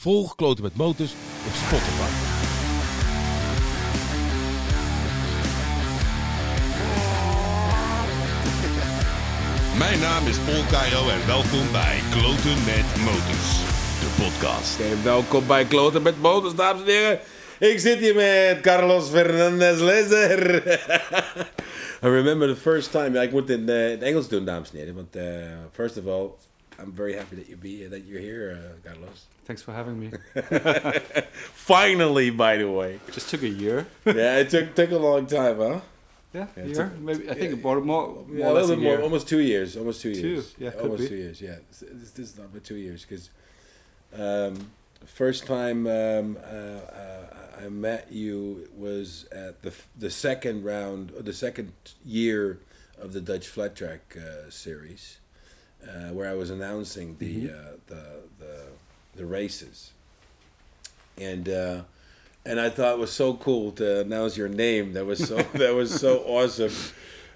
Volg Kloten met Motors op Spotify. Mijn naam is Paul Cairo en welkom bij Kloten met Motors, de podcast. Oké, welkom bij Kloten met Motors, dames en heren. Ik zit hier met Carlos Fernandez Lezer. I remember the first time. Ja, ik moet het in, in het Engels doen, dames en heren. Want uh, first of all, I'm very happy that you be that you're here, uh, Carlos. Thanks for having me. Finally, by the way. Just took a year. Yeah, it took took a long time, huh? Yeah, Yeah, year. took- Maybe I think yeah, more, more, more Yeah, a little bit more, almost two years, almost two Two, years. yeah, almost be. two years. Yeah, this, this is not but two years because um, first time um, uh, uh, I met you was at the the second round, or the second year of the Dutch Flat Track uh, series, uh, where I was announcing the Mhm. uh, the, the the races, and. Uh, and I thought it was so cool to announce your name. That was so that was so awesome.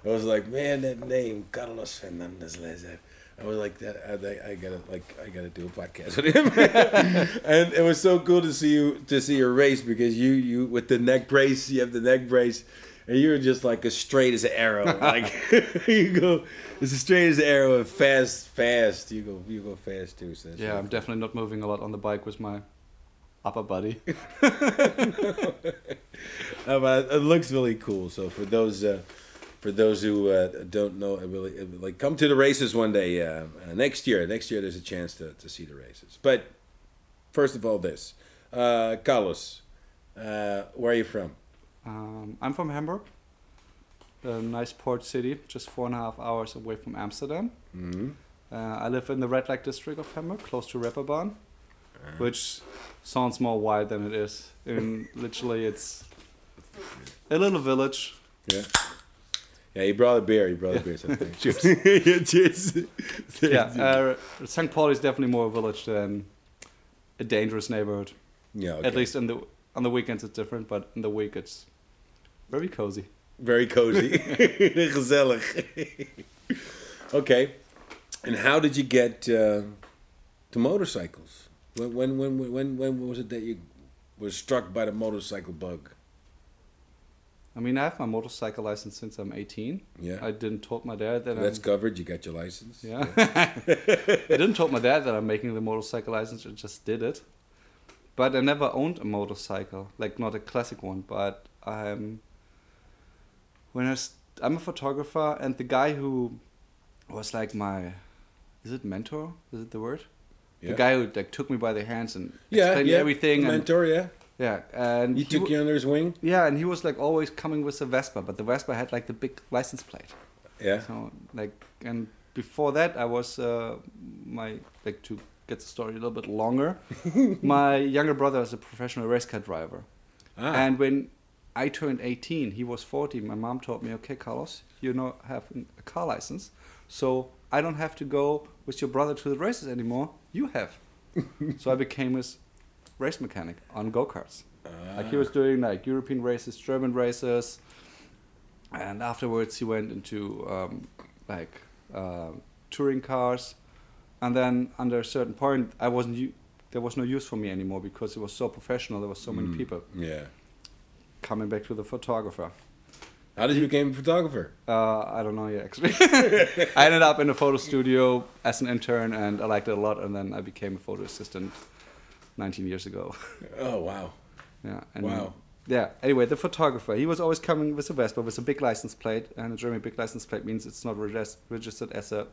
I was like, man, that name, Carlos Fernandez Laser. I was like, that. I, I gotta like, I gotta do a podcast with him. and it was so cool to see you to see your race because you you with the neck brace, you have the neck brace, and you're just like as straight as an arrow. like you go, it's as straight as an arrow and fast, fast. You go, you go fast too. So Yeah, I'm definitely not moving a lot on the bike with my upper body. Uh, but it looks really cool. So for those uh, for those who uh, don't know, it really like come to the races one day uh, uh, next year. Next year, there's a chance to, to see the races. But first of all, this uh, Carlos, uh, where are you from? Um, I'm from Hamburg, a nice port city, just four and a half hours away from Amsterdam. Mm-hmm. Uh, I live in the red light district of Hamburg, close to Reeperbahn, which sounds more wild than it is. In literally, it's a little village. Yeah. Yeah, he brought a beer. He brought a beer. Cheers. Yeah, cheers. Yeah, uh, St. Paul is definitely more a village than a dangerous neighborhood. yeah. Okay. At least in the on the weekends it's different, but in the week it's very cozy. Very cozy. Gezellig. okay. And how did you get uh, to motorcycles? When, when, when, when, when was it that you were struck by the motorcycle bug? I mean, I have my motorcycle license since I'm 18. Yeah. I didn't told my dad that That's I'm, covered. You got your license. yeah. I didn't told my dad that I'm making the motorcycle license. I just did it. But I never owned a motorcycle, like not a classic one. But I'm when I st- I'm a photographer, and the guy who was like my is it mentor? Is it the word? Yeah. The guy who like took me by the hands and Yeah. explained yeah. everything. and, Mentor. Yeah. yeah, and He he took you under his wing. Yeah, and he was like always coming with a Vespa, but the Vespa had like the big license plate. Yeah. So like, and before that, I was uh, my like to get the story a little bit longer. my younger brother was a professional race car driver, Ah. and when I turned 18, he was 40. My mom told me, "Okay, Carlos, you know have a car license, so I don't have to go with your brother to the races anymore. You have." so I became his race mechanic on go karts. Like he was doing like European races, German races, and afterwards he went into um, like uh, touring cars, and then under a certain point I wasn't there was no use for me anymore because it was so professional. There was so many Mm. people Yeah coming back to the photographer. How did you become a photographer? Uh, I don't know yet, actually. I ended up in a photo studio as an intern, and I liked it a lot. And then I became a photo assistant 19 years ago. Oh wow! Yeah. wow. Yeah. Anyway, the photographer. He was always coming with a Vespa with a big license plate, and a German big license plate means it's not registered as a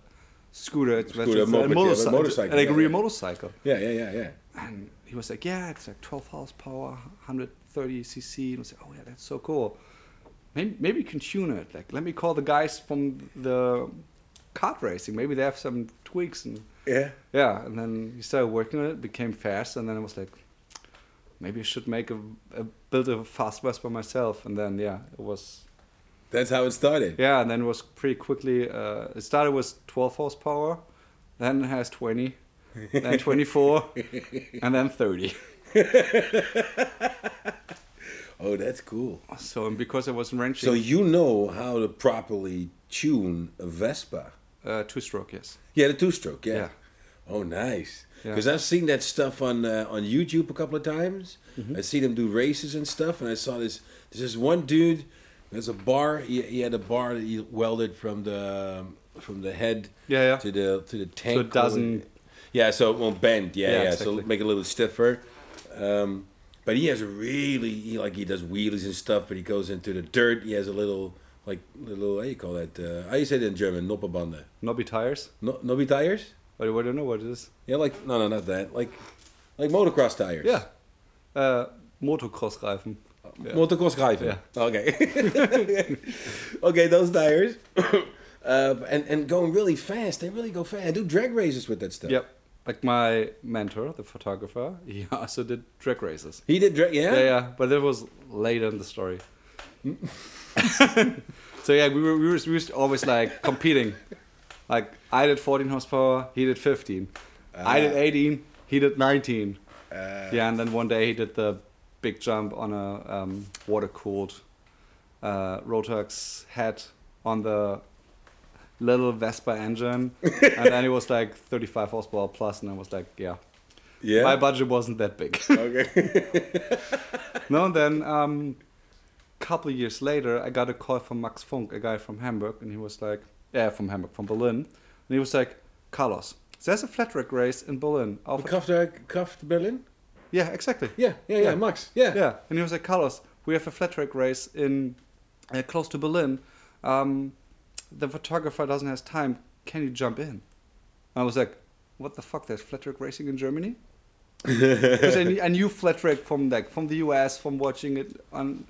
scooter. It's scooter, registered moped, a, motorci- yeah, a motorcycle. Like yeah, a real yeah. motorcycle. Yeah, yeah, yeah, yeah. And he was like, "Yeah, it's like 12 horsepower, 100 30cc and we'll say, oh yeah, that's so cool. Maybe, maybe you can tune it. Like, let me call the guys from the kart racing. Maybe they have some tweaks and yeah, yeah. And then you started working on it. became fast, and then I was like, maybe I should make a, a build a fast bus by myself. And then yeah, it was. That's how it started. Yeah, and then it was pretty quickly. Uh, it started with 12 horsepower, then it has 20, then 24, and then 30. Oh, that's cool. So and because I was wrenching, So you know how to properly tune a Vespa. uh, two stroke, yes. Yeah, the two-stroke. Yeah. Yeah. Oh, nice. Yeah. Because I've seen that stuff on uh, on YouTube a couple of times. Mm-hmm. I see them do races and stuff, and I saw this. There's this one dude. There's a bar. He, he had a bar that he welded from the from the head Yeah, yeah. to the to the tank. So it doesn't- Yeah, so it won't bend. Yeah, Yeah, yeah. So make it a little stiffer. Um, but he has a really he, like he does wheelies and stuff. But he goes into the dirt. He has a little like little how you call that? Uh, how you say it in German? Nopperbande. Nobby tires. No, nobby tires. I don't know what it is. Yeah, like no, no, not that. Like like motocross tires. Yeah. Uh, Motocross-Reifen. Yeah. Motocross Reifen. Yeah. Okay. okay, those tires. uh, and and going really fast. They really go fast. I do drag races with that stuff. Yep. Like my mentor, the photographer, he also did drag races. He did drag. Yeah. Yeah, yeah, but that was later in the story. so yeah, we were, we were we were always like competing. Like I did 14 horsepower, he did 15. I did 18, he did 19. Uh, yeah, and then one day he did the big jump on a um, water cooled uh, Rotax head on the little Vespa engine, and then it was like 35 horsepower plus, and I was like, yeah, Yeah. my budget wasn't that big. okay. No, and then um, couple years later, I got a call from Max Funk, a guy from Hamburg, and he was like, yeah, from Hamburg, from Berlin, and he was like, Carlos, there's a flat track race in Berlin. Auf- Kraft, uh, Kraft Berlin. yeah, exactly. Yeah, yeah, yeah, Yeah. Max. Yeah. Yeah, and he was like, Carlos, we have a flat track race in uh, close to Berlin. Um, the photographer doesn't have time. Can you jump in? I was like, what the fuck? There's flat track racing in Germany? Because I, knew- I knew flat track from like from the US, from watching it on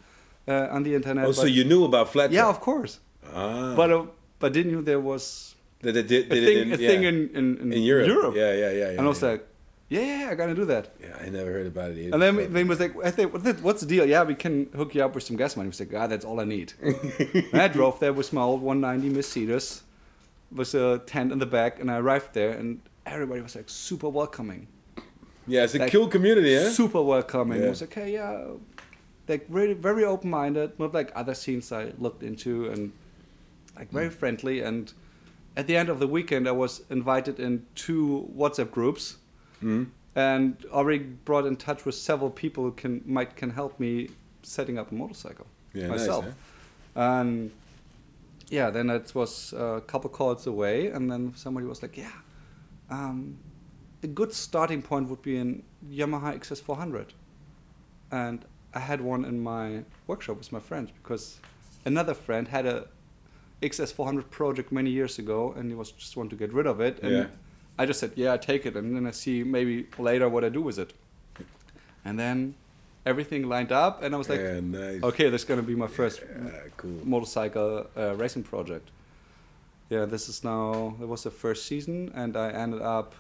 uh, on the internet. Oh, so you knew about flat yeah, of course. Ah. But uh, but didn't you there was That it did, a thing it in, a yeah. thing in, in, in, in Europe. Yeah. Yeah, yeah, yeah, yeah. and I was yeah. like, yeah, yeah, yeah, I gotta do that. yeah, I never heard about it either. And then then he was like, I think, what's the deal? Yeah, we can hook you up with some gas money. He was like, ah, that's all I need. and I drove there with my old 190 Mercedes, with a tent in the back, and I arrived there, and everybody was like super welcoming, yeah, it's a like, cool community, huh? super welcoming. Yeah. It was like, hey, yeah, like very very open minded, not like other scenes I looked into, and like very Mm. friendly. And at the end of the weekend, I was invited in two WhatsApp groups Mhm. and already brought in touch with several people who can might can help me setting up a motorcycle Yeah, myself. nice, And yeah, then it was a couple calls away, and then somebody was like, "Yeah, um, a good starting point would be an Yamaha XS400." And I had one in my workshop with my friends because another friend had a XS400 project many years ago, and he was just want to get rid of it. And Yeah. I just said, "Yeah, I take it," and then I see maybe later what I do with it. And then everything lined up, and I was like, yeah, nice. Okay, that's gonna be my first Yeah, cool. motorcycle uh, racing project. Yeah, this is now. It was the first season, and I ended up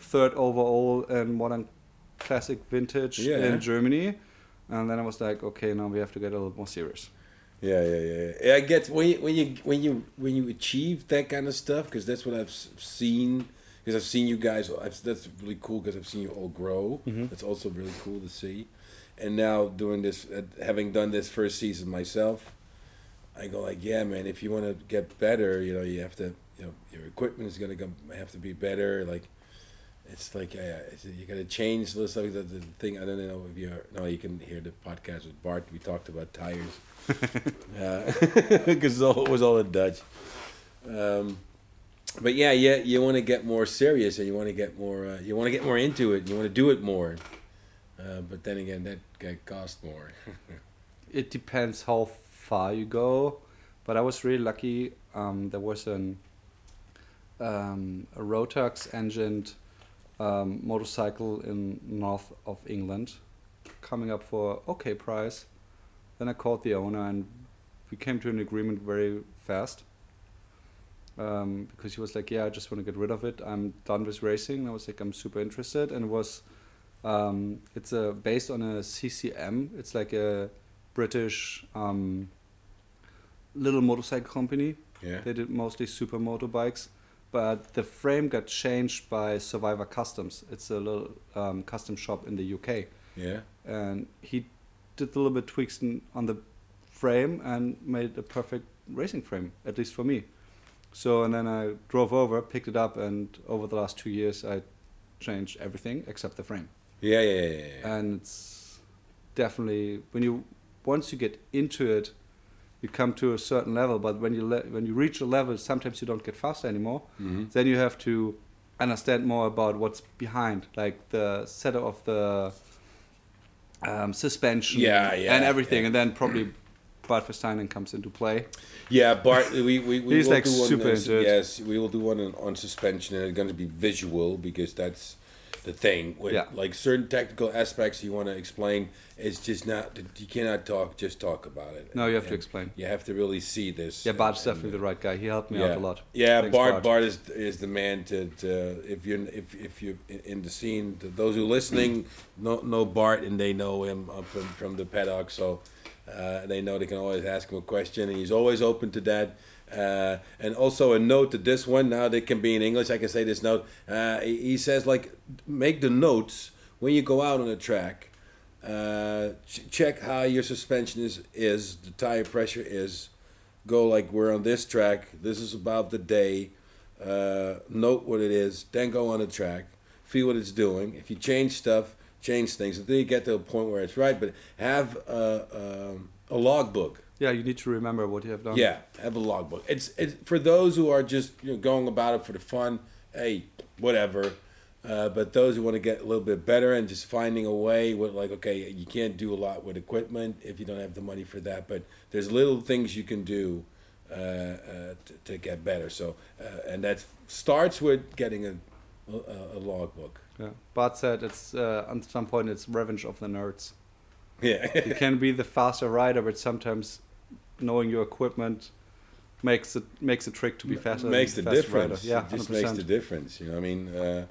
third overall in modern classic vintage Yeah. in Germany. And then I was like, okay, now we have to get a little more serious. Yeah, yeah, yeah. yeah. I get when you when you when you when you achieve that kind of stuff because that's what I've seen. Because I've seen you guys. I've, that's really cool because I've seen you all grow. Mhm. That's also really cool to see. And now doing this, uh, having done this first season myself, I go like, yeah, man. If you want to get better, you know, you have to. You know, your equipment is gonna have to be better. Like, it's like it's, you got to change the stuff. The, the thing I don't know if you're. No, you can hear the podcast with Bart. We talked about tires because it was all in Dutch. Um, but yeah, yeah, you want to get more serious and you want to get more, uh, you want to get more into it. and You want to do it more. Uh, but then again, that that costs more. It depends how far you go, but I was really lucky. Um, there was an um, a Rotax engined um, motorcycle in north of England, coming up for okay price. Then I called the owner and we came to an agreement very fast. Um, because he was like, "Yeah, I just want to get rid of it. I'm done with racing." And I was like, "I'm super interested," and it was, um, it's a based on a CCM. It's like a British um, little motorcycle company. yeah. They did mostly super motorbikes, but the frame got changed by Survivor Customs. It's a little um, custom shop in the UK, Yeah. and he did a little bit tweaks on the frame and made a perfect racing frame, at least for me. So and then I drove over, picked it up, and over the last two years I changed everything except the frame. Yeah, yeah, yeah, yeah, and it's definitely when you once you get into it you come to a certain level but when you le- when you reach a level sometimes you don't get faster anymore Mhm. then you have to understand more about what's behind like the setup of the um, suspension Yeah, yeah, and everything yeah. and then probably Bart Versteinen comes into play Yeah, Bart, we, we, we will like, do one. yes, we will do one on, on suspension, and it's going to be visual because that's the thing. With, Yeah. Like certain technical aspects you want to explain, it's just not. You cannot talk. Just talk about it. No, you have to And explain. You have to really see this. yeah Bart's and- definitely the right guy he helped me yeah. out a lot Yeah, Thanks, Bart. Bart is is the man to, to if you're if if you in the scene. To those who are listening know know Bart and they know him uh, from from the paddock, so uh, they know they can always ask him a question, and he's always open to that. Uh, and also a note to this one. Now they can be in English. I can say this note. Uh, he, says like make the notes when you go out on a track. Uh, ch- check how your suspension is is the tire pressure is go like we're on this track. This is about the day. Uh, note what it is. Then go on the track. Feel what it's doing. If you change stuff, change things until you get to a point where it's right. But have a, um, a logbook. yeah you need to remember what you have done Yeah, have a logbook. It's it's for those who are just you know, going about it for the fun. Hey, whatever. Uh, but those who want to get a little bit better and just finding a way with like okay, you can't do a lot with equipment if you don't have the money for that. But there's little things you can do uh, uh, to, to get better. So uh, and that starts with getting a a, a logbook. Yeah Bart said it's uh, at some point it's revenge of the nerds Yeah. you can be the faster rider, but sometimes knowing your equipment makes it makes the trick to be faster. makes the than difference. Rider. Yeah, it just 100%. makes the difference. You know, I mean, uh,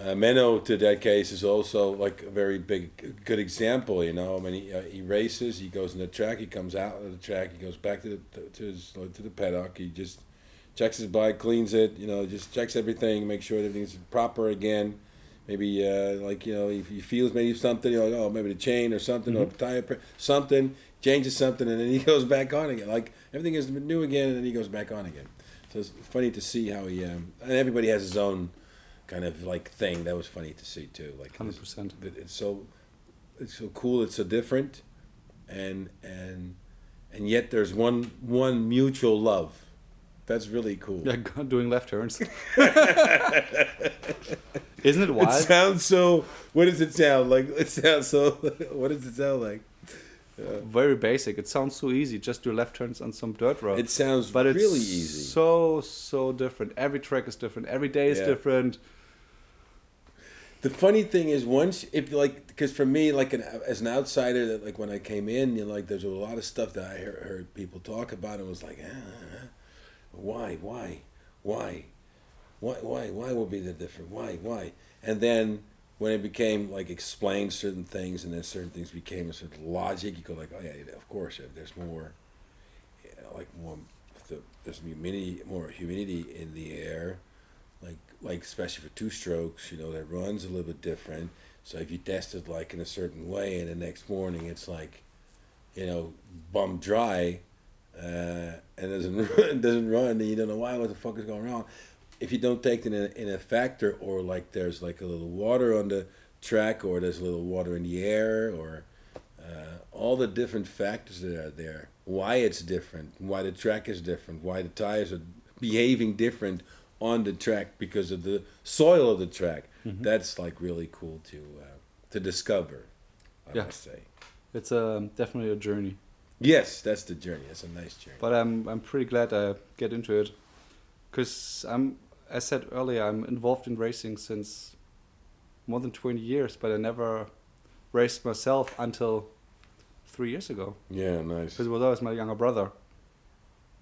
uh, Menno to that case is also like a very big, good example. You know, I mean, he, uh, he races, he goes in the track, he comes out of the track, he goes back to the to his to the paddock, he just checks his bike, cleans it. You know, just checks everything, makes sure everything's proper again. Maybe uh, like you know, if he feels maybe something, you know, oh maybe the chain or something or tire something changes something, and then he goes back on again. Like everything is new again, and then he goes back on again. So it's funny to see how he um, and everybody has his own kind of like thing. That was funny to see too. Like Hundred this- percent. that it's so it's so cool. It's so different, and and and yet there's one one mutual love. That's really cool. Yeah, doing left turns. Isn't it wild? It sounds so. What does it sound like? It sounds so. What does it sound like? Very basic. It sounds so easy. Just do left turns on some dirt road. It sounds but it's really easy. so so different. Every track is different. Every day is Yeah. different. The funny thing is, once if like, because for me, like an, as an outsider, that like when I came in, you know, like there's a lot of stuff that I heard, heard people talk about, and was like, ah, why, why, why, why, why, why will be the different? Why, why? And then when it became like explain certain things, and then certain things became a certain logic, you go like, oh yeah, of course, if there's more, like more, the, there's humidity, more humidity in the air like like especially for two strokes, you know, that runs a little bit different. So if you test it like in a certain way, and the next morning it's like, you know, bum dry, uh, and doesn't run, doesn't run, and you don't know why. What the fuck is going wrong? If you don't take it in a, in a factor, or like there's like a little water on the track, or there's a little water in the air, or uh, all the different factors that are there. Why it's different, why the track is different, why the tires are behaving different on the track because of the soil of the track. That's like really cool to uh, to discover. I Yeah. must say. It's um, definitely a journey. Yes, that's the journey. That's a nice journey. But I'm I'm pretty glad I get into it, because I'm as said earlier I'm involved in racing since more than 20 years, but I never raced myself until three years ago. yeah, nice. Because it was always my younger brother,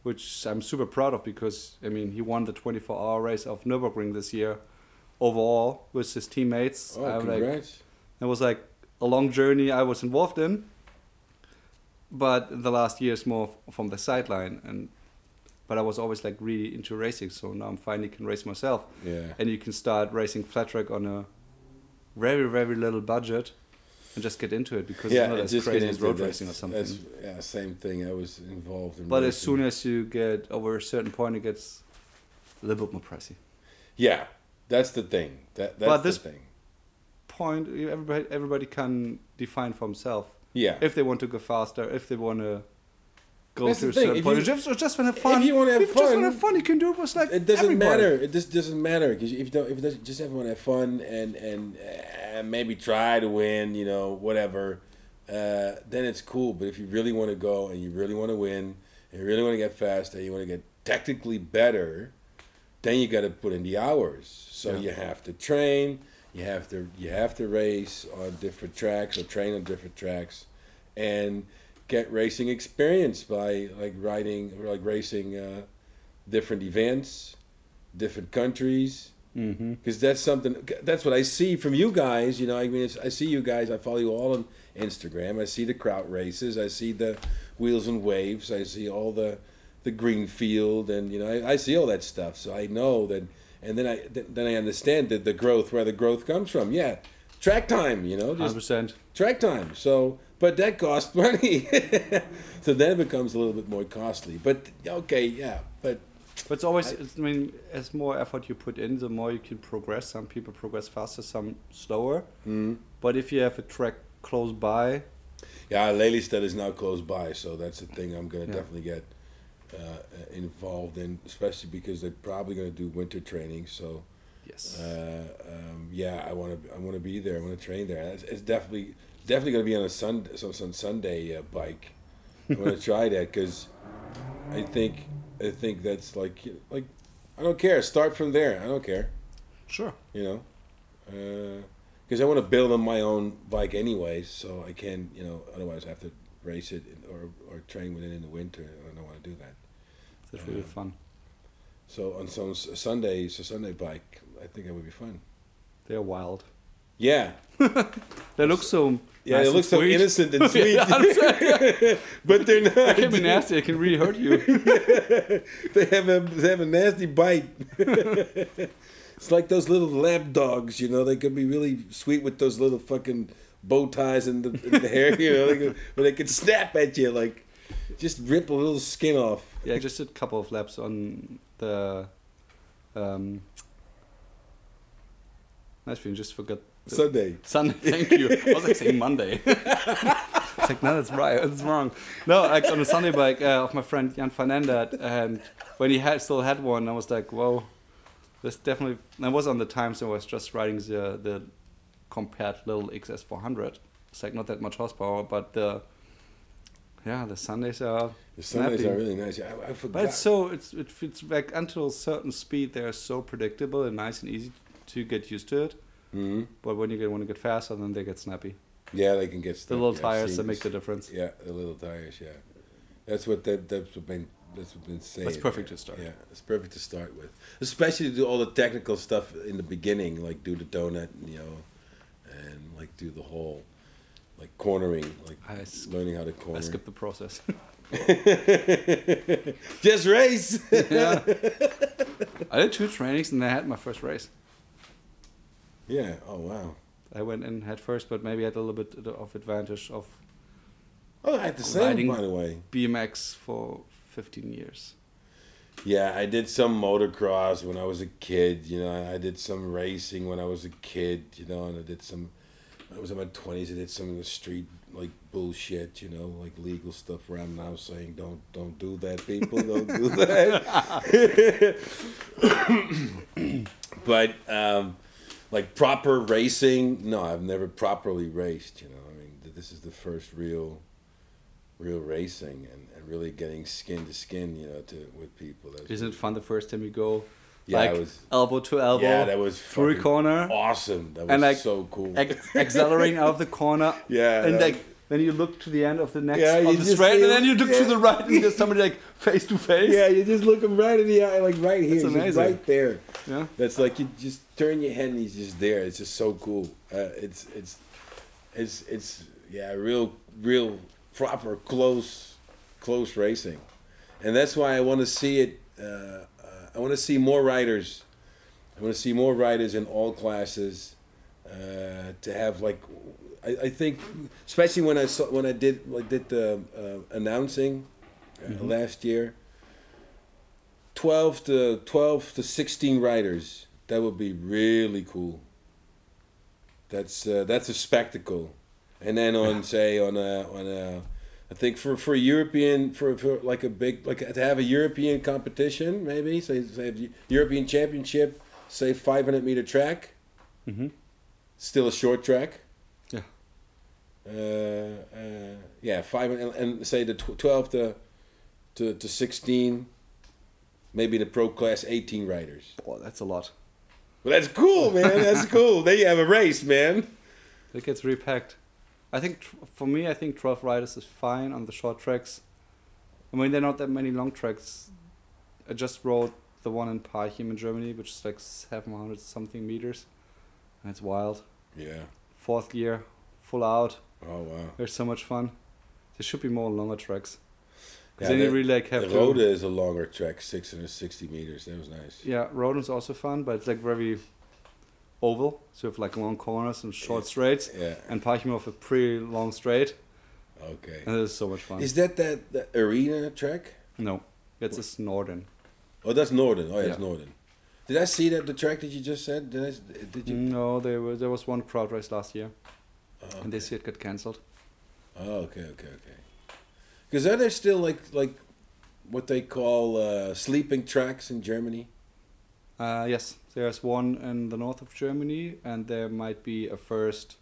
which I'm super proud of because I mean he won the 24-hour race of Nürburgring this year, overall with his teammates. Oh, I'm like, congrats! it was like a long journey I was involved in. But the last years more from the sideline and but I was always like really into racing, so now I'm finally can race myself. yeah. And you can start racing flat track on a very, very little budget and just get into it because yeah, it's not as just crazy as road racing or something. That's, yeah, same thing. I was involved in. But as soon as you get over a certain point, it gets a little bit more pricey. Yeah, That's the thing. That that's But the this- thing. Point everybody everybody can define for himself Yeah. if they want to go faster, if they want to go That's to the a certain point, you- just or just want to have fun. if you wanna have If you just want to fun, have fun, you can do it with like it doesn't everybody. matter. It just doesn't matter because if you don't, if you just just everyone have fun and and uh, maybe try to win, you know, whatever, uh, then it's cool. But if you really want to go and you really want to win and you really want to get faster, you want to get technically better, then you got to put in the hours. So Yeah. you have to train. You have to you have to race on different tracks or train on different tracks, and get racing experience by like riding or like racing uh, different events, different countries. Mm-hmm. Because that's something. That's what I see from you guys. You know, I mean, it's, I see you guys. I follow you all on Instagram. I see the kraut races. I see the wheels and waves. I see all the the green field, and you know, I, I see all that stuff. So I know that, and then I th- then I understand that the growth, where the growth comes from. Yeah, track time. You know, 100%. track time. So, but that costs money. so then it becomes a little bit more costly. But okay, yeah, but But it's always, it's, I mean, as more effort you put in, the more you can progress. Some people progress faster, some slower. mm, But if you have a track close by, yeah, Lelystad is now close by, so that's the thing I'm gonna Yeah. definitely get uh, involved in, especially because they're probably gonna do winter training. So yes. uh, um, yeah, I want to I want to be there. I want to train there. It's, it's definitely definitely gonna be on a Sun some, some Sunday uh, bike. I want to try that because I think I think that's like like I don't care. Start from there. I don't care. sure. You know, because I want to build on my own bike anyway, so I can you know otherwise I have to race it or or train with it in the winter. I don't want to do that. That's really Uh, fun. So on some Sundays, a Sunday bike, I think it would be fun. They're wild. Yeah, They look so. yeah, nice they look so sweet. innocent and sweet, Yeah, but they're not. It can be nasty. It can really hurt you. they have a they have a nasty bite. it's like those little lap dogs, you know. They could be really sweet with those little fucking bow ties and the, in the hair, you know. They could, but they could snap at you like just rip a little skin off. Yeah, I just did a couple of laps on the. Um, nice feeling. Just forgot. Sunday. Sunday. Thank you. I was like saying Monday. it's like no, that's right. That's wrong. No, like on a Sunday bike uh, of my friend Jan Fernandez, and when he had still had one, I was like, whoa, this definitely. I was on the time, so I was just riding the the compared little XS 400. It's like not that much horsepower, but the yeah, the Sundays are. The Sundays snappy. are really nice. I, I forgot. But it's so it's it fits like until a certain speed they're so predictable and nice and easy to get used to it. Mhm. But when you get want to get faster, then they get snappy. Yeah, they can get The stuck. little Yeah, tires that make the difference. Yeah, the little tires. Yeah, that's what that that's what been that's what been saying. That's perfect yeah. to start. Yeah, it's perfect to start with, especially to do all the technical stuff in the beginning, like do the donut, and you know, and like do the whole like cornering, like I, s- learning how to corner. I skipped the process. Just race. yeah. I did two trainings and I had my first race. yeah. Oh wow. I went in head first, but maybe I had a little bit of advantage of Oh, I had the same, by the way. BMX for 15 years. Yeah, I did some motocross when I was a kid. You know, I did some racing when I was a kid. You know, and I did some. When I was in my twenties. I did some of the street like bullshit. You know, like legal stuff. Where I'm now saying, don't don't do that, people. Don't do that. but um, like proper racing, no, I've never properly raced. You know, I mean, this is the first real, real racing and, and really getting skin to skin. You know, to with people. That's Isn't it fun the first time you go Yeah, like it was. elbow to elbow Yeah, that was through corner, awesome. That was And, like, so cool. ac- accelerating out of the corner, yeah, and like then you look to the end of the next Yeah, of the straight, and then you look to the right, and there's somebody like face to face. yeah, you just look him right in the eye, like right here, That's just amazing. right there. yeah. That's like you just turn your head and he's just there. It's just so cool. Uh, it's it's it's it's yeah, real real proper close close racing, and that's why I want to see it. Uh, I want to see more writers. I want to see more writers in all classes. Uh, to have like, I, I think, especially when I saw when I did I did the uh, announcing uh, Mhm. last year. 12 to 12 to 16 writers. That would be really cool. That's uh, that's a spectacle. And then on say on a on a I think for for European for, for like a big like to have a European competition maybe say say European Championship say 500 meter track. Hmm still a short track. Yeah. uh, uh, yeah five and, and say the tw- 12 to, to to 16 maybe the pro class 18 riders. Oh, that's a lot. well that's cool man. That's cool. Then you have a race man. It gets repacked. I think tr- for me, I think 12 riders is fine on the short tracks. I mean, there are not that many long tracks. I just rode the one in Parchim in Germany, which is like 700 something meters. And it's wild. yeah Fourth year, full out. oh wow There's so much fun. There should be more longer tracks. Because Yeah, then you the- really like have the. Is a longer track 660 meters that was nice Yeah, Rodin's also fun, but it's like very oval. So you have like long corners and short straights. yeah And Parchim have a pretty long straight. okay And it's so much fun. is that that the arena track No, it's just Norden. oh that's Norden oh yeah, it's Yeah. Norden did I see that the track that you just said did, I, did you No, there was there was one crowd race last year, Oh, and this year it got cancelled. Oh, okay, okay, okay. Because are there still like like what they call uh, sleeping tracks in Germany? Uh, yes, there's one in the north of Germany, and there might be a first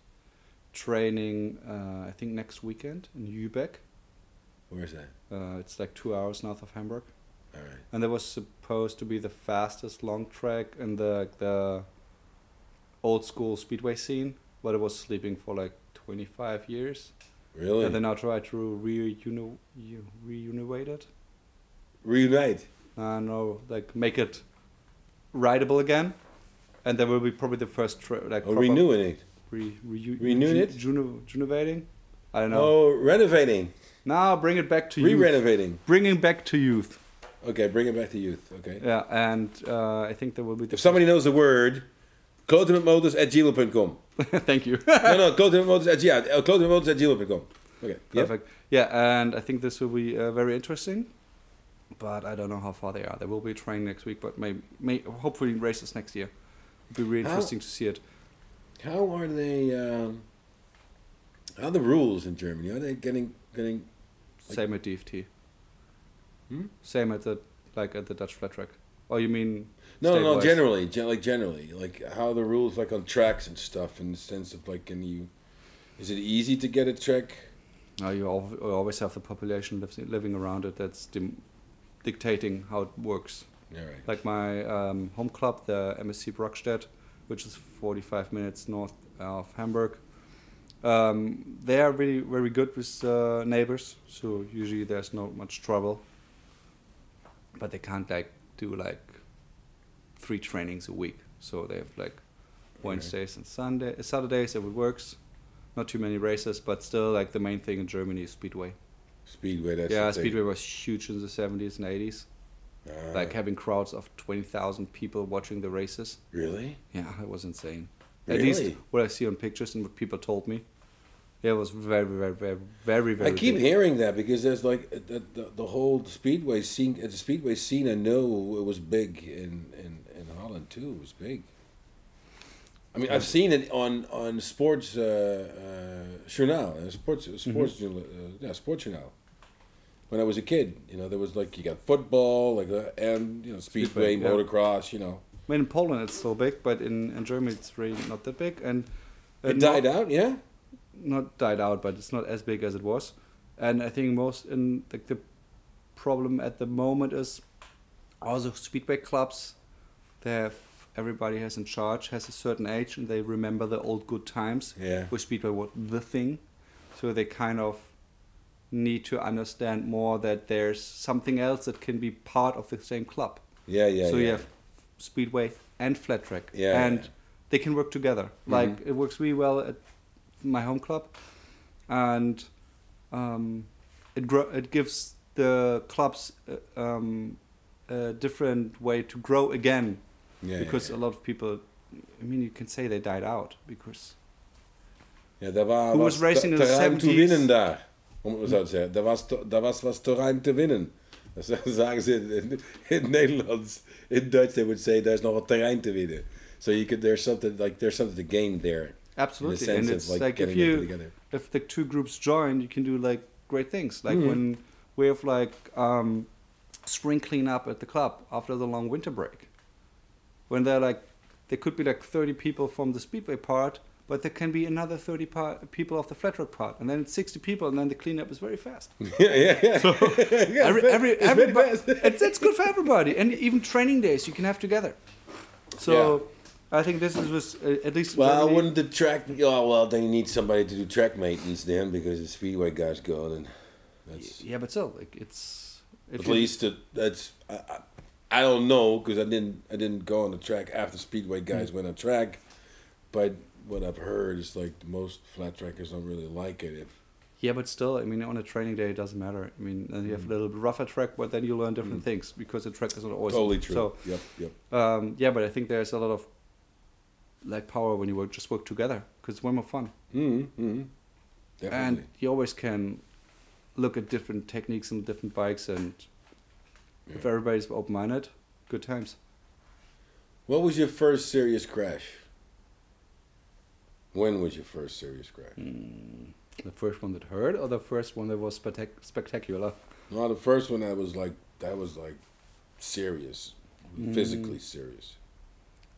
training. Uh, I think next weekend in Lübeck. Where's that? Uh, it's like two hours north of Hamburg, All right. and that was supposed to be the fastest long track in the the old school speedway scene, but it was sleeping for like 25 years, Really? and they now try to reuni- reunivate it. Reunite. uh, no, like make it rideable again, and there will be probably the first like proper renewing it. re- re- Renewing ju- it? Juno- junovating. I don't know. Oh, renovating. Now bring it back to youth. Re-renovating. Bringing back to youth. Okay, bring it back to youth. Okay. Yeah, and uh, I think there will be. The If somebody knows the word, clothingmotors at gmail.com. Thank you. no, no, clothingmotors at, yeah, uh, clothingmotors at gmail.com. Okay. Yep. Perfect. Yeah, and I think this will be uh, very interesting. But I don't know how far they are. There will be training next week, but maybe, may, hopefully races next year. It'll be really How- interesting to see it. How are they? Um, how are the rules in Germany? Are they getting getting? Like- Same at DFT. Hmm? Same at the like at the Dutch flat track. Oh, you mean? No, no, no. Generally, gen- like generally, like how are the rules like on tracks and stuff in the sense of like, can you? Is it easy to get a track? No, you always have the population lives, living around it that's dim- dictating how it works. All right. Like my um, home club, the MSC Brokstedt, which is 45 minutes north of Hamburg. Um, they are really very good with uh, neighbors, so usually there's not much trouble. But they can't like do like three trainings a week, so they have like Wednesdays and Sunday, Saturdays. It works, not too many races, but still like the main thing in Germany is speedway. Speedway. That's yeah, the thing. speedway was huge in the 70s and 80s Ah, like having crowds of 20,000 people watching the races. really? Yeah, it was insane. At least Really? what I see on pictures and what people told me. Yeah, it was very, very, very, very, very I keep big. hearing that because there's like the, the, the whole speedway scene. The speedway scene. I know it was big in, in, in Holland too. It was big. I mean, I've seen it on on sports uh, uh, journal, uh, sports sports journal, uh, yeah, sports journal. When I was a kid, you know, there was like you got football, like uh, and you know, speedway, yeah. motocross. You know, I mean, in Poland it's still big, but in, in Germany it's really not that big. And uh, it died out. Yeah. not died out, but it's not as big as it was. And I think most in like the problem at the moment is all the speedway clubs. They have everybody has in charge has a certain age, and they remember the old good times Yeah. where speedway was the thing. So they kind of need to understand more that there's something else that can be part of the same club. Yeah. Yeah. so yeah. you have speedway and flat track, Yeah, and yeah. they can work together. Like it works really well at my home club, and um, it gro- it gives the clubs uh, um, a different way to grow again yeah, because yeah, a lot of people. I mean, you can say they died out because Ja, da war Who was was racing in the terrein te 70s? winnen daar. Om het zo te zeggen. Er was, te- er was, was terrein te winnen. Dan zagen ze in, in, in het Nederlands, in Dutch, they would say there's nog een terrein te winnen. So you could there's something like there's something to gain there. Absolutely, in and it's like, like, if you if the two groups join, you can do like great things. Like Mhm. when we have like um, spring cleanup at the club after the long winter break, when they're like there could be like thirty people from the speedway part, but there can be another thirty part, people of the flat road part, and then it's sixty people, and then the cleanup is very fast. yeah, yeah, yeah. Yeah, every, it's every, very- it's everybody, fast. it's, it's good for everybody, and even training days you can have together. So. I think this is was uh, at least in Well, Germany- wouldn't the track? Oh, well, then you need somebody to do track maintenance then because the speedway guy's gone, and that's yeah, but still, like it's at you- least it, that's. I, I, I don't know because I didn't I didn't go on the track after speedway guys went on track, but what I've heard is like most flat trackers don't really like it if Yeah, but still, I mean, on a training day, it doesn't matter. I mean, then you have a little bit rougher track, but then you learn different things because the track is not always totally true. So, yep, yep. um, yeah, but I think there's a lot of like power when you work just work together because it's way more fun, Mm-hmm, mm-hmm. Definitely. and you always can look at different techniques and different bikes, and if everybody's open minded, good times. what was your first serious crash? When was your first serious crash? Mm, the first one that hurt, or the first one that was spectac- spectacular? No, the first one that was like that was like serious, Mm. physically serious.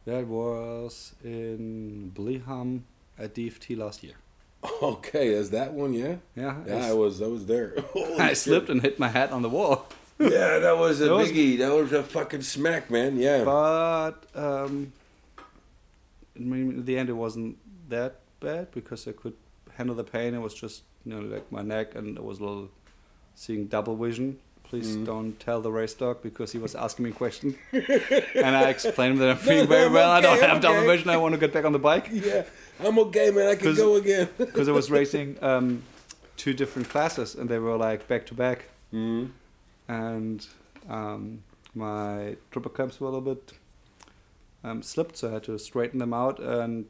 That was in Bleham at DFT last year. Okay, is that one? Yeah, Yeah, yeah. I was. I was there. I shit. slipped and hit my head on the wall. Yeah, that was a That was- biggie. That was a fucking smack, man. Yeah. But um, I mean, in the end, it wasn't that bad because I could handle the pain. It was just you know like my neck, and it was a little seeing double vision. Please Mhm. don't tell the race dog because he was asking me questions, and I explained that I'm feeling very I'm well. I don't have I'm double okay. vision. I want to get back on the bike Yeah, I'm okay, man. I can go again. because I was racing um, two different classes, and they were like back to back. mm and um, my triple clamps were a little bit um, slipped, so I had to straighten them out, and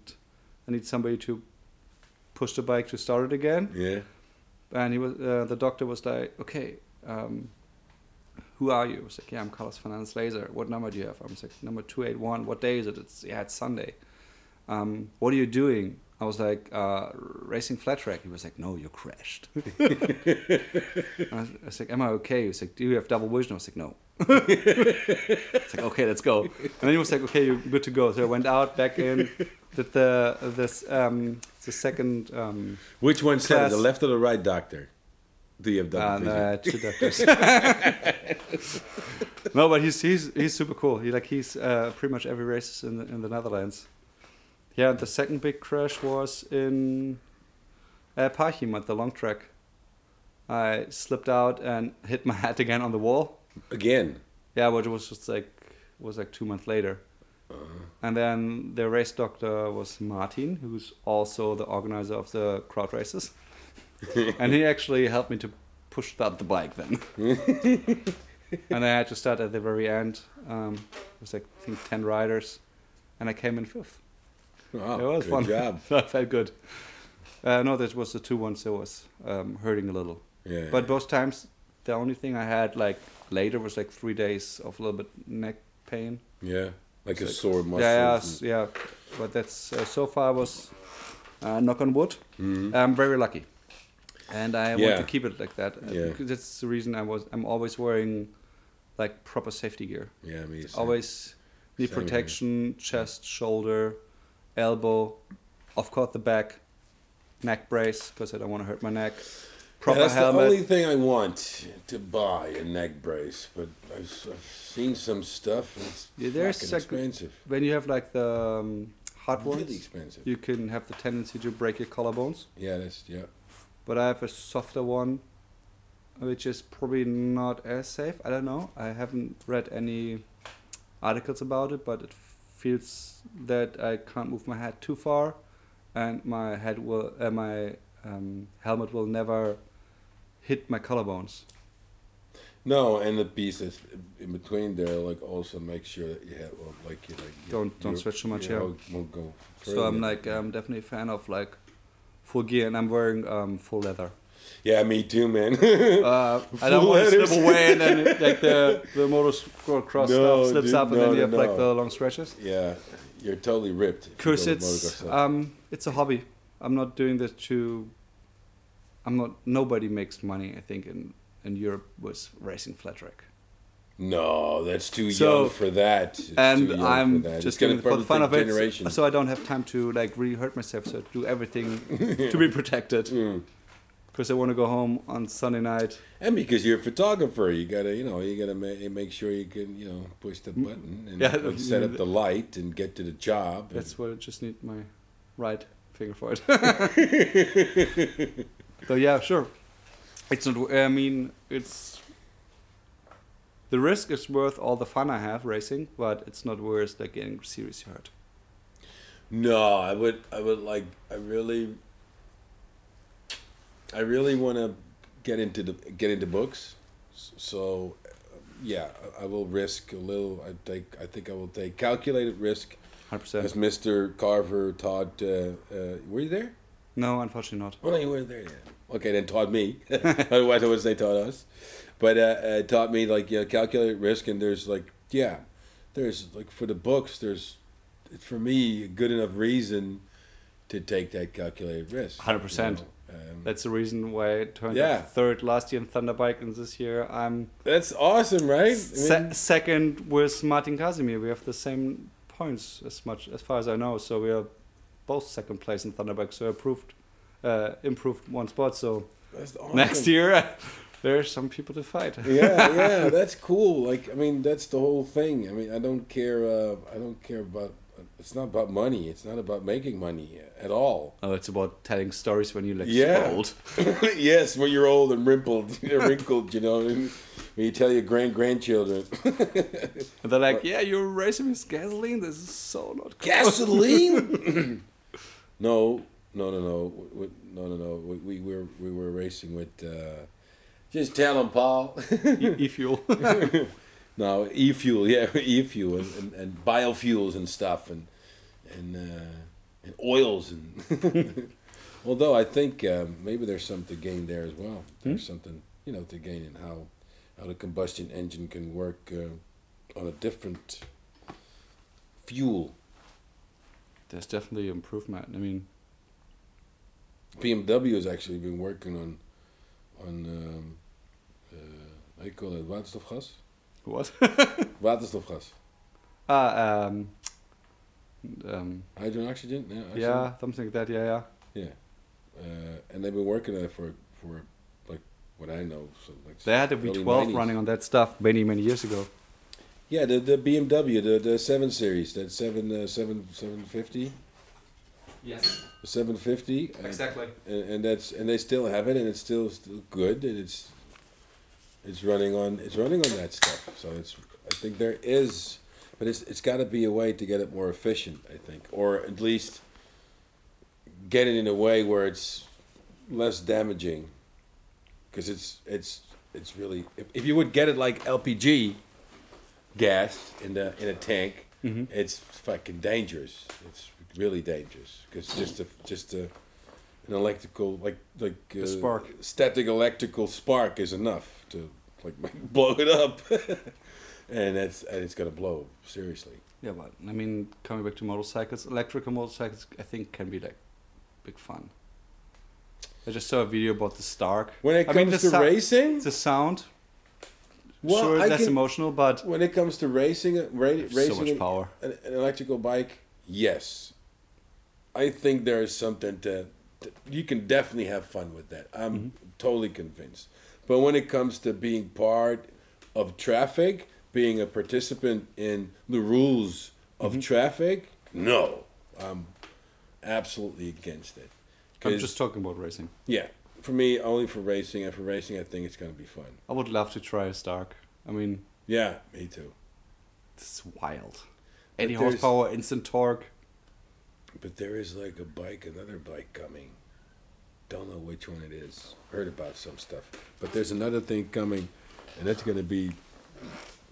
I need somebody to push the bike to start it again. Yeah. And he was, uh, the doctor was like, "Okay, um, who are you?" I was like, "Yeah, I'm Carlos Fernandez Laser. What number do you have?" I was like, "Number two eight one. What day is it?" It's yeah, it's Sunday. Um, what are you doing? I was like, uh, racing flat track. He was like, no, you crashed. I was, I was like, am I okay? He was like, do you have double vision? I was like, no. It's like, okay, let's go. And then he was like, okay, you're good to go. So I went out, back in, did the this um, the second um, Which one said it, the left or the right doctor? Do you have double uh, vision? uh, two doctors. no, but he's he's he's super cool. He like he's uh, pretty much every race in the, in the Netherlands. Yeah, and the second big crash was in uh, Parchim at the long track. I slipped out and hit my head again on the wall. Again. Yeah, but it was just like it was like two months later. Uh-huh. And then the race doctor was Martin, who's also the organizer of the crowd races. and he actually helped me to push start the bike then. and I had to start at the very end. Um, it was like I think ten riders, and I came in fifth. Wow, it was good fun. job. I felt good. Uh, no, that was the two ones that was um, hurting a little. Yeah. But both times, the only thing I had like later was like three days of a little bit neck pain. yeah, like a sore muscle. Yeah, yeah, yeah. But that's uh, so far was uh, knock on wood. Mhm. I'm very lucky, and I Yeah. want to keep it like that. uh, Yeah. Because that's the reason I was. I'm always wearing like proper safety gear. Yeah, me. too. Always knee Same here. protection, chest, shoulder, elbow, of course the back, neck brace because I don't want to hurt my neck. Yeah, that's helmet. the only thing I want to buy a neck brace, but I've, I've seen some stuff. And it's Yeah, there's fucking like- expensive. When you have like the um, hot Really ones, expensive. you can have the tendency to break your collarbones. Yeah, that's yeah. but I have a softer one, which is probably not as safe. I don't know. I haven't read any articles about it, but it feels that I can't move my head too far, and my head will, uh, my um, helmet will never hit my collarbones. No, and the pieces in between there, like also make sure that you have, well, like you like. Don't- don't stretch too much, yeah. Won't go. So I'm like, I'm definitely a fan of like full gear, and I'm wearing um, full leather. Yeah, me too, man. Uh, I don't want to slip away and then like the the motocross No, stuff slips dude, up and no, then you no, have like the long stretches. yeah, you're totally ripped. Because it's um it's a hobby. I'm not doing this to. I'm not. Nobody makes money. I think in in Europe was racing flat track. no, that's too So- young for that. It's and I'm that. just It's gonna doing it for the fun of take it. So I don't have time to like really hurt myself. So I do everything to be protected. Mm. Because I want to go home on Sunday night. And because you're a photographer, you gotta, you know, you gotta ma- make sure you can, you know, push the button and Yeah, set up the light and get to the job. That's what I just need my right finger for it. so yeah, sure. It's not. I mean, it's the risk is worth all the fun I have racing, but it's not worth like getting seriously hurt. No, I would. I would like. I really. I really want to get into the get into books, so yeah, I- will risk a little. I take. I think I will take calculated risk, Hundred as percent. Mister Carver taught. Uh, uh, were you there? No, unfortunately not. Well, you weren't there yet. Okay, then taught me. Otherwise, I would say taught us. But uh, uh, taught me like yeah, calculate risk, and there's like yeah, there's like for the books, there's for me a good enough reason to take that calculated risk. 100%. you know? Um, That's the reason why I turned Yeah. up third last year in Thunderbike, and this year I'm that's awesome, right? I se- mean, second with Martin Casimir. We have the same points as much as far as I know. So we are both second place in Thunderbike. So improved, uh, improved one spot. So awesome. next year there's some people to fight. yeah, yeah, that's cool. Like, I mean, that's the whole thing. I mean, I don't care. Uh, I don't care about. It's not about money. It's not about making money at all. Oh, it's about telling stories when you're like Yeah. old. yes, when you're old and wrinkled, wrinkled, you know, when you tell your grand grandchildren, And they're like, "Yeah, you're racing with gasoline. This is so not cool." gasoline. No, no, no, no, we, no, no, no. We, we were we were racing with. Uh, just tell them, Paul. E- e-fuel. no, e-fuel, yeah, e-fuel and, and, and biofuels and stuff, and and uh, and oils and. Although I think um, maybe there's something to gain there as well. There's something you know to gain in how how the combustion engine can work uh, on a different fuel. There's definitely improvement. I mean, BMW has actually been working on on um, uh, you call it waterstofgas. what? Waterstofgas. Ah, um, um, Hydrogen oxygen. Yeah. oxygen? yeah, something like that. Yeah, yeah. Yeah. Uh, and they've been working on it for for like what I know. So like They had a early V12 running on that stuff many, many years ago. Yeah, the the BMW, the the seven series, that seven uh, seven seven fifty, Yes, seven fifty. exactly. and, and that's and they still have it and it's still still good and it's it's running on it's running on that stuff so it's i think there is but it's it's got to be a way to get it more efficient i think or at least get it in a way where it's less damaging because it's it's it's really if, if you would get it like lpg gas in the in a tank Mhm. it's fucking dangerous it's really dangerous because just a just a an electrical like like uh, spark. static electrical spark is enough to like blow it up and it's and it's gonna blow seriously Yeah, but I mean, coming back to motorcycles, electrical motorcycles, I think can be like big fun. I just saw a video about the Stark. when it I comes mean, to sou- racing The sound, well sure, I that's can, emotional, but when it comes to racing uh, ra- racing so much an- power. an, an electrical bike yes i think there is something to, to you can definitely have fun with that i'm Mm-hmm. totally convinced but when it comes to being part of traffic being a participant in the rules of Mm-hmm. traffic no i'm absolutely against it I'm just talking about racing. yeah for me only for racing and for racing i think it's going to be fun I would love to try a Stark. I mean, yeah me too it's wild. 80 there's- horsepower, instant torque. But there is like a bike, another bike coming. Don't know which one it is. Heard about some stuff. But there's another thing coming, and that's going to be,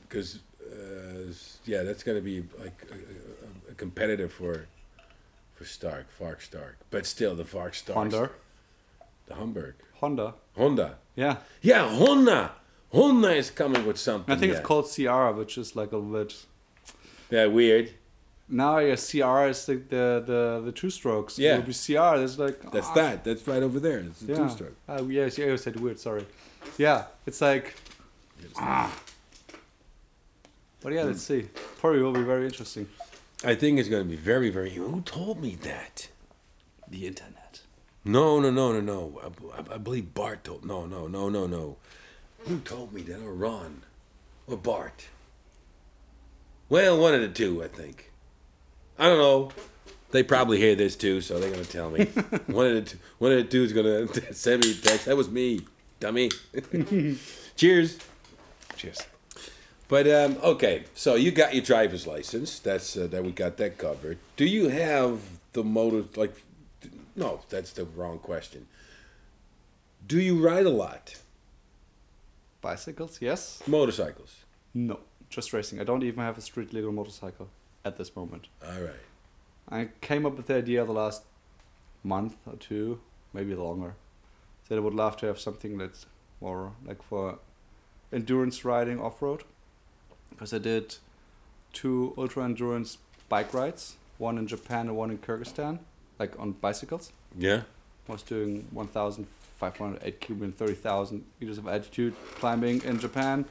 because, uh, yeah, that's going to be like a, a, a competitor for, for Stark, Varg Stark. But still, the Varg Stark. Honda. The Hamburg. Honda. Honda. Yeah. Yeah, Honda. Honda is coming with something. I think yeah. it's called CR, which is like a little bit. Yeah, weird. Now, yeah, CR is the the the, the two strokes. Yeah. It will be CR. There's like. That's ah, that. That's right over there. It's a Yeah. two-stroke. Oh, yes, yeah, you said weird. Sorry. Yeah, it's like. Ah. But yeah, let's see. Probably will be very interesting. I think it's going to be very, very. Who told me that? The internet. No, no, no, no, no. I, I, I believe Bart told. No, no, no, no, no. Who told me that? Or Ron, or Bart? Well, one of the two, I think. I don't know. They probably hear this too, so they're gonna tell me. one of the two, one of the two is gonna send me a text. That was me, dummy. Cheers. Cheers. But um, okay, so you got your driver's license. That's uh, that we got that covered. Do you have the motor? Like, no, that's the wrong question. Do you ride a lot? Bicycles, yes. Motorcycles. No, just racing. I don't even have a street legal motorcycle at this moment. All right. I came up with the idea the last month or two, maybe longer, that I would love to have something that's more like for endurance riding off road. Because I did two ultra endurance bike rides, one in Japan and one in Kyrgyzstan, like on bicycles. Yeah. I was doing 1,508 kilometers, 30,000 meters of altitude climbing in Japan,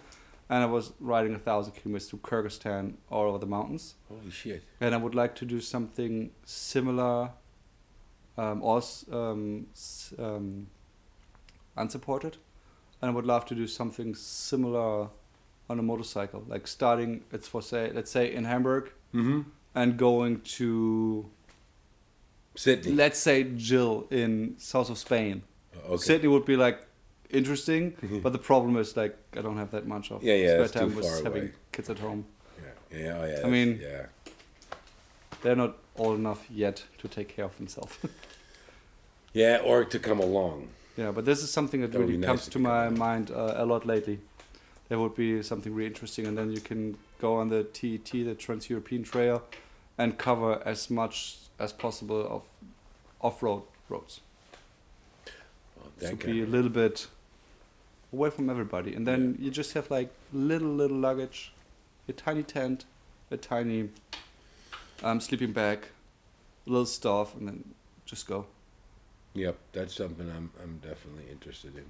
and I was riding a thousand kilometers to Kyrgyzstan all over the mountains. Holy shit. And I would like to do something similar, um, also um, um, unsupported. And I would love to do something similar on a motorcycle, like starting, it's for say, let's say in Hamburg, Mm-hmm. and going to, Sydney. let's say, Jill in south of Spain. Okay. Sydney would be like interesting, but the problem is like I don't have that much of Yeah, yeah, spare time with having away. kids at home. Yeah. Yeah. Oh, yeah. I mean- Yeah. They're not old enough yet to take care of themselves. Yeah. Or to come along. Yeah, but this is something that, That really nice comes to my mind uh, a lot lately. There would be something really interesting, and then you can go on the TET, the Trans European Trail, and cover as much as possible of off-road roads. So be a little bit away from everybody, and then you just have like little little luggage, a tiny tent, a tiny um, sleeping bag, little stuff, and then just go. Yep, that's something I'm I'm definitely interested in.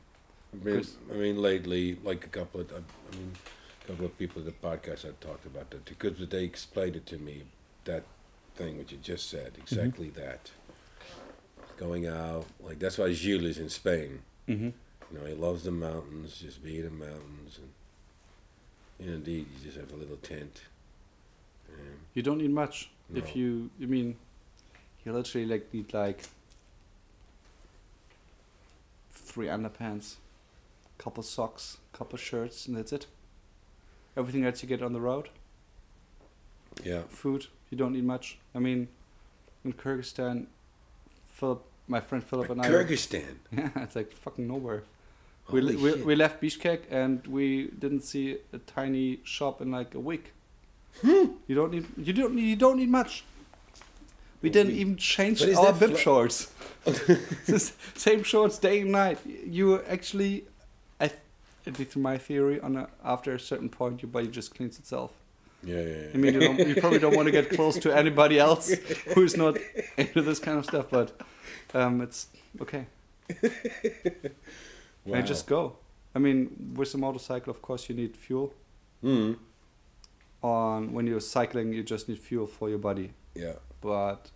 I mean, I mean lately, like a couple of, I mean, a couple of people at the podcast have talked about that because they explained it to me, that thing which you just said, exactly that. Going out, like that's why Gilles is in Spain. Mm-hmm. You know, he loves the mountains, just being in the mountains, and you know, indeed, you just have a little tent. And You don't need much. No. If you, I mean, you literally like need like three underpants, couple socks, couple shirts, and that's it. Everything else you get on the road. yeah, Food, you don't need much. I mean, in Kyrgyzstan, Philip, my friend Philip and I. Kyrgyzstan. Yeah, it's like fucking nowhere. We, we, we left Bishkek and we didn't see a tiny shop in like a week. Hmm. You don't need you don't need, you don't need much. We didn't even change our bib shorts. Same shorts day and night. You actually, I, at least in my theory, on a, after a certain point, your body just cleans itself. Yeah, yeah, yeah. I mean, you, don't, you probably don't want to get close to anybody else who's not into this kind of stuff, but um, it's okay. wow. And just go. I mean, with a motorcycle, of course, you need fuel. Mm. On when you're cycling, you just need fuel for your body. Yeah. But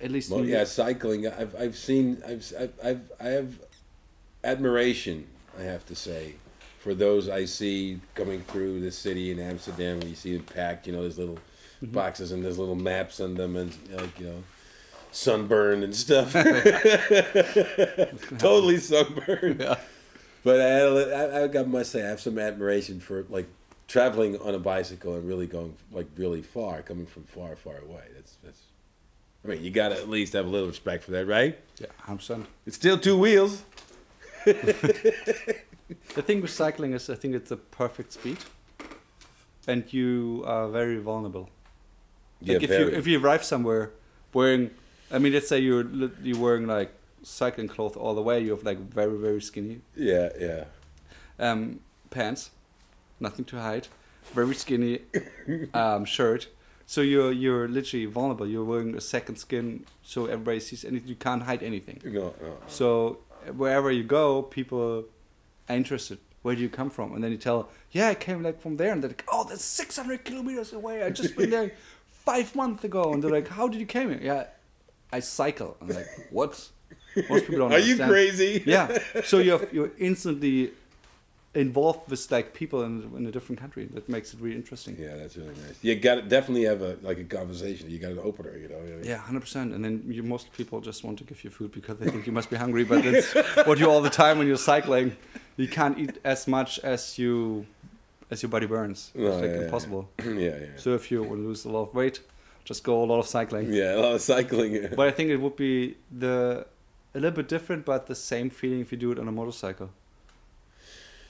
at least Well, yeah, cycling. I've I've seen. I've I've, I've I have admiration. I have to say, for those I see coming through the city in Amsterdam. You see them packed. You know, there's little Mm-hmm. boxes and there's little maps on them, and like you know, sunburn and stuff. totally sunburned. Yeah. But I, I, I got must say I have some admiration for like traveling on a bicycle and really going like really far, coming from far, far away. That's that's. I mean, you gotta at least have a little respect for that, right? Yeah, hundred percent. It's still two wheels. The thing with cycling is, I think it's a perfect speed, and you are very vulnerable. Like if you if you arrive somewhere wearing, I mean, let's say you're you're wearing like cycling clothes all the way. You have like very very skinny Yeah, yeah. um, pants, nothing to hide, very skinny um, shirt. So you're you're literally vulnerable. You're wearing a second skin, so everybody sees anything. You can't hide anything. No, no. So wherever you go, people interested. Where do you come from? And then you tell, yeah, I came like from there, and they're like, oh, that's 600 kilometers away. I just been there five months ago, and they're like, how did you came here? Yeah, I cycle. I'm like, what? Most people don't. Are you crazy? Yeah. So you're you're instantly involved with like people in, in a different country. That makes it really interesting. Yeah, that's really nice. You got to definitely have a like a conversation. You got an opener, you know. Yeah, hundred percent. And then you, most people just want to give you food because they think you must be hungry. But that's what you all the time when you're cycling. You can't eat as much as you as your body burns. No, it's oh, like yeah, yeah, impossible. yeah, yeah. So if you want to lose a lot of weight, just go a lot of cycling. Yeah, a lot of cycling. Yeah. But I think it would be the a little bit different, but the same feeling if you do it on a motorcycle.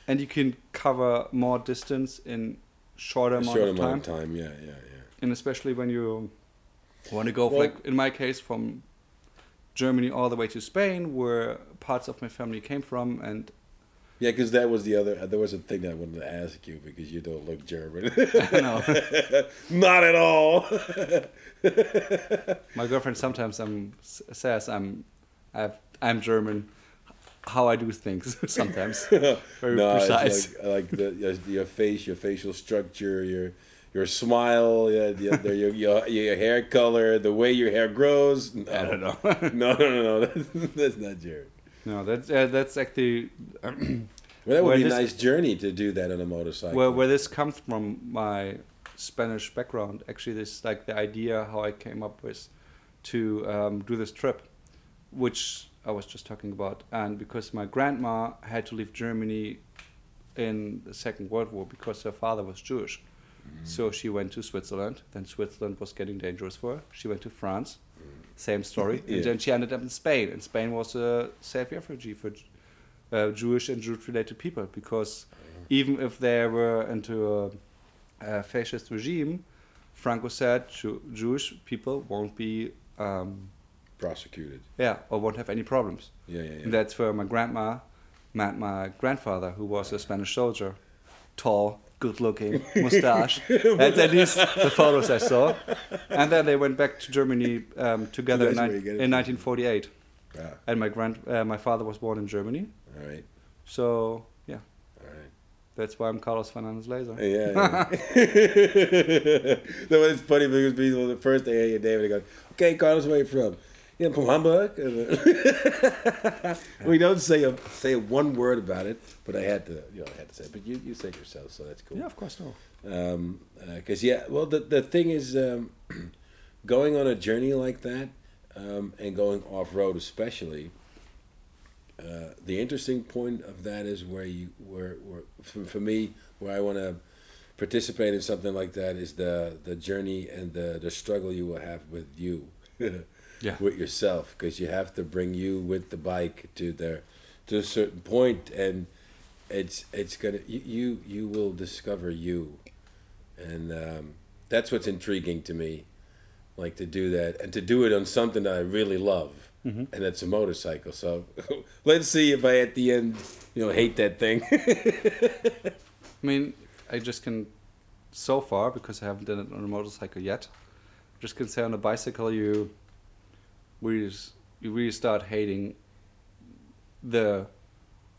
And you can cover more distance in shorter A amount short of time. amount of time. Yeah, yeah, yeah. and especially when you want to go Well- like in my case from Germany all the way to Spain where parts of my family came from and Yeah, because that was the other. There was a thing that I wanted to ask you because you don't look German. I know Not at all. my girlfriend sometimes um, says I'm I've, I'm German how I do things sometimes very no, precise like, like the your, your face, your facial structure, your your smile, the, your, your your hair color, the way your hair grows. No. I don't know No, no, no, no. That's, that's not Jared. No that's uh, that's actually Well, that would be a nice journey to do that on a motorcycle. where where this comes from my Spanish background. Actually, this like the idea how I came up with to um, do this trip, which I was just talking about, and because my grandma had to leave Germany in the Second World War because her father was Jewish. So she went to Switzerland. Then Switzerland was getting dangerous for her. She went to France. Same story. Yeah. And then she ended up in Spain. And Spain was a safe refugee for uh, Jewish and Jewish-related people because even if they were into a, a fascist regime, Franco said Jew- Jewish people won't be, um, prosecuted. yeah, or won't have any problems. Yeah, yeah, And yeah. that's where my grandma met my grandfather, who was a Spanish soldier, tall, good-looking, mustache. that's at least the photos I saw. And then they went back to Germany um, together in, ni- you get it in 1948. Ah, And my grand, uh, my father was born in Germany, all right, so yeah, all right. that's why I'm Carlos Fernandez Laser. Yeah. yeah. no, it's funny because people the first day hear your name they go, "Okay, Carlos, where are you from?" Yeah, from Hamburg. we don't say a say one word about it, but I had to, you know, I had to say. it. But you, you said yourself, so that's cool. Yeah, of course, no. Um, because yeah, well, the the thing is, um, going on a journey like that, um, and going off road, especially. Uh, the interesting point of that is where you where, where for, for me where I want to participate in something like that is the the journey and the the struggle you will have with you Yeah. with yourself because you have to bring you with the bike to the to a certain point and it's it's gonna you you, you will discover you. And um, that's what's intriguing to me like to do that and to do it on something that I really love. And it's a motorcycle so let's see if I at the end you know hate that thing. I mean, I just can, so far, because I haven't done it on a motorcycle yet, just can say on a bicycle you really, s- you really start hating the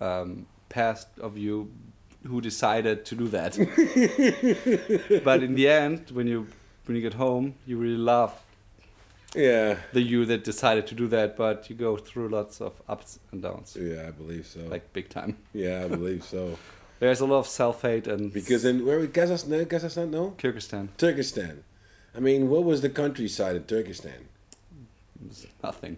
um, past of you who decided to do that. but in the end, when you when you get home, you really love yeah the you that decided to do that. But you go through lots of ups and downs, yeah I believe so like big time. yeah I believe so There's a lot of self hate and because in where we Kazakhstan Kazakhstan no Kyrgyzstan. Turkestan I mean what was the countryside in Turkestan Nothing.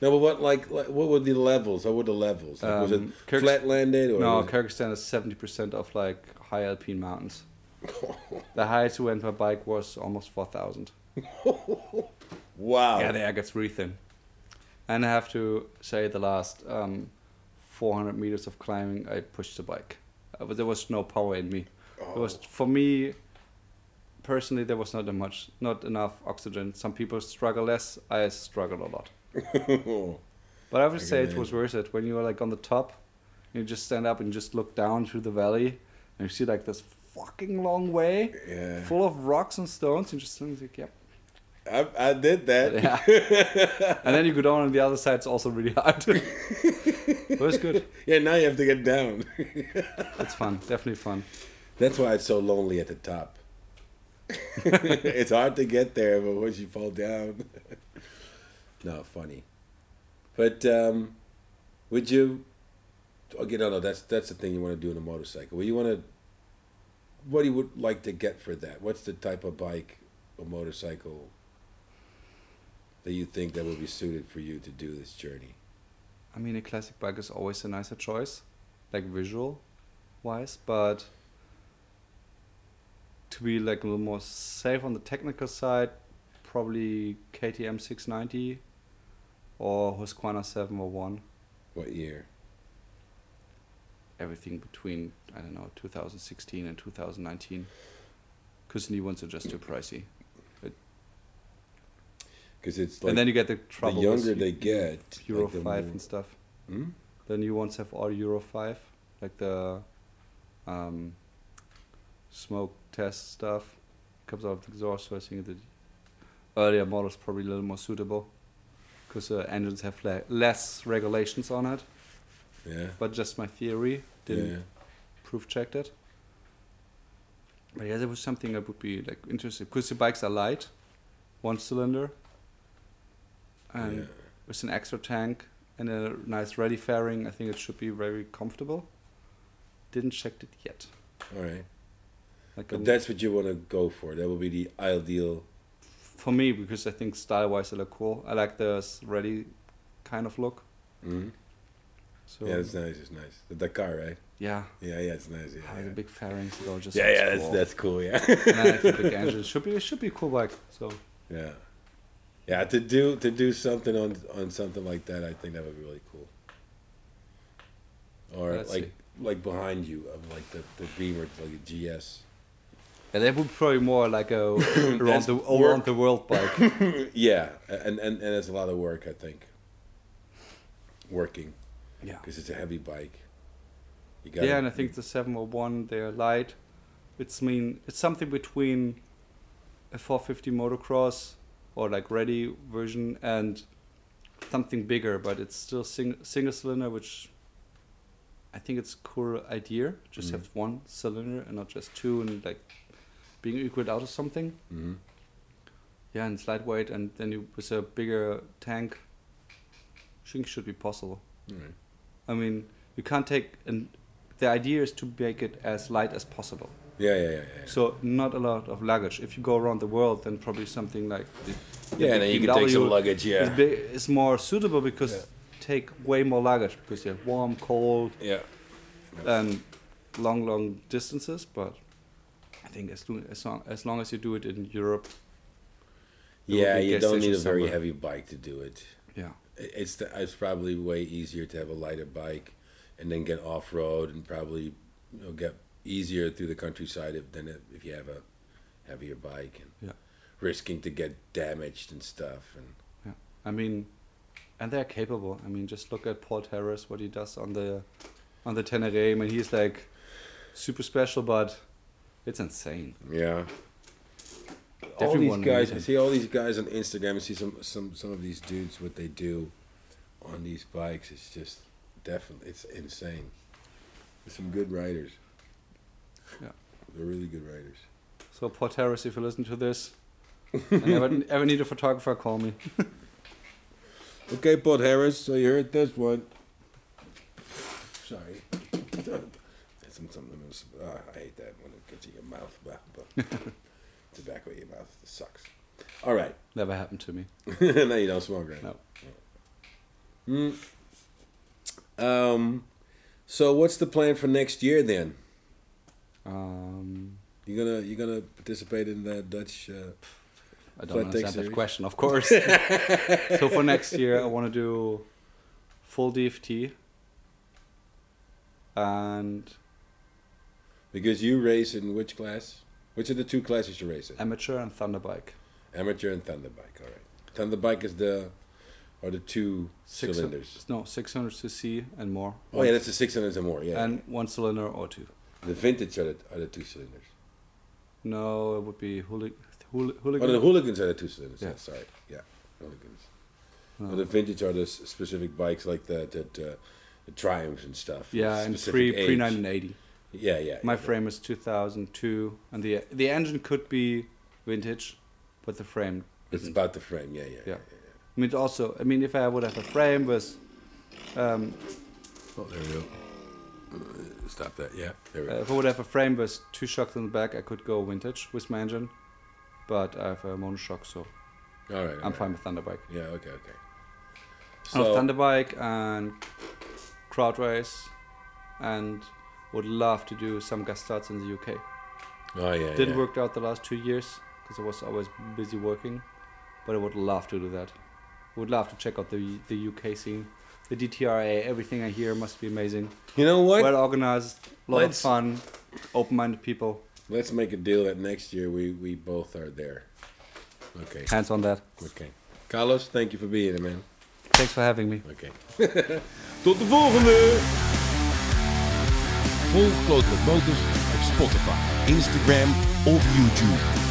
No, but what like, like what were the levels? What were the levels? Like, was it Um, Kyrgyz- flatlanded or No, Kyrgyzstan is seventy percent of like high alpine mountains. the highest we went by bike was almost four thousand. wow. Yeah, the air gets really thin. And I have to say, the last um, four hundred meters of climbing, I pushed the bike. Uh, but there was no power in me. It was for me personally. There was not that much, not enough oxygen. Some people struggle less. I struggled a lot. But I would I say it was worth it when you were like on the top. You just stand up and just look down through the valley, and you see like this fucking long way Yeah. full of rocks and stones. And just think, yep. I, I did that. Yeah. and then you go down on the other side. It's also really hard. but it's good. Yeah, now you have to get down. It's fun. Definitely fun. That's why it's so lonely at the top. it's hard to get there, but once you fall down. no, funny. But um, would you? Okay, no, no. That's that's the thing you want to do in a motorcycle. Well, you want to. What do you would like to get for that? What's the type of bike or motorcycle that you think that would be suited for you to do this journey? I mean, a classic bike is always a nicer choice, like visual wise, but to be like a little more safe on the technical side, probably KTM 690 or Husqvarna 701. What year? Everything between, I don't know, 2016 and 2019. Because new ones are just too pricey. Because it's like and then you get the trouble. the younger they get, Euro like the 5 more- and stuff. Hmm? The new ones have all Euro 5, like the um, smoke test stuff comes out of the exhaust. So I think the earlier models probably a little more suitable because the uh, engines have le- less regulations on it. Yeah. But just my theory, didn't yeah. proof checked it. But yeah, there was something that would be like interesting because the bikes are light, one cylinder, and yeah. with an extra tank and a nice rally fairing, I think it should be very comfortable. Didn't check it yet. All right. Like But a- that's what you want to go for. That would be the ideal. for me because I think style wise they look cool. I like the rally kind of look. hmm So yeah, it's nice. It's nice. The Dakar, right? yeah, Yeah, yeah, it's nice. Yeah, Ah, yeah. the big fairings just yeah, yeah, that's cool. that's cool. Yeah, and I like the big engine. It should be it should be a cool bike. So yeah, yeah. To do to do something on on something like that, I think that would be really cool. Or Let's like see. like behind you, of like the the Beamer, like a GS. Yeah, that would probably more like a around the work. around the world bike. yeah, and and and it's a lot of work, I think. Working yeah. because it's a heavy bike. Yeah, and I think the 701 they're light. It's mean it's something between a 450 motocross or like rally version and something bigger, but it's still sing- single cylinder, which I think it's a cool idea. Just Mhm. have one cylinder and not just two, and like being equal out of something. hmm Yeah, and it's lightweight, and then you with a bigger tank, I think should be possible. Right. I mean, you can't take and the idea is to make it as light as possible. Yeah, yeah, yeah, yeah. So not a lot of luggage. If you go around the world, then probably something like the, the Yeah, then you can take some luggage. is, Yeah, big, is more suitable because Yeah. take way more luggage because you have warm, cold, yeah. and long, long distances. But think as long as long as, long as you do it in Europe, Yeah, you don't need a stations very heavy bike to do it. yeah, It's the, it's probably way easier to have a lighter bike, and then get off road, and probably you know get easier through the countryside if, than if if you have a heavier bike and Yeah. risking to get damaged and stuff. And I mean, and they're capable. I mean, just look at Pol Tarrés, what he does on the on the Tenere. I mean, he's like super special, but it's insane. yeah, all Definitely these guys. meet I see all these guys on Instagram. I see some some some of these dudes what they do on these bikes. It's just definitely it's insane. There's some good riders. Yeah. they're really good riders. So Pol Tarrés, if you listen to this, and ever, ever need a photographer, call me. Okay, Bud Harris. So you heard this one. Sorry. That's some- something else. Ah, I hate that when it in your mouth. But, but tobacco in your mouth it sucks. All right. Never happened to me. no, you don't smoke, right? No. Mm. Um. So what's the plan for next year then? Um, You gonna you gonna participate in the Dutch? Uh, I don't understand that question, of course. so for next year, I want to do full DFT and because you race in which class? Which are the two classes you race in? amateur and Thunderbike. Amateur and Thunderbike. All right. Thunderbike is the or the two Six- cylinders? No, 600 cc and more. Oh yeah, that's the six cylinders and more. Yeah. And one cylinder or two. the vintage are the, are the two cylinders. No, it would be hooli- hooli- Oh, the hooligans are the two cylinders. Yeah. Yeah. sorry. Yeah, hooligans. No. Well, the vintage are the specific bikes like the that uh, the Triumphs and stuff. yeah, and pre pre 1980. Yeah, yeah. My yeah. frame is 2002, and the the engine could be vintage, but the frame. It's isn't. about the frame. Yeah, yeah. Yeah. I mean, also, I mean, if I would have a frame with, um, Oh, there we go. Uh, Stop that. Yeah, there we uh, if I would have a frame with two shocks in the back, I could go vintage with my engine. But I have a monoshock, so All right. all I'm right. fine with Thunderbike. Yeah. Okay. Okay. I have So Thunderbike and crowd race, and would love to do some guest starts in the UK. oh yeah. Didn't yeah. work out the last two years because I was always busy working, but I would love to do that. Would love to check out the the UK scene, the DTRA. Everything I hear must be amazing. You know what? Well organized, lot Let's- of fun, open-minded people. Let's make a deal that next year we we both are there. Okay. Hands on that. Okay. Carlos, thank you for being here, man. Thanks for having me. Okay. Tot de volgende! Volg Kloten met Motors op Spotify, Instagram of YouTube.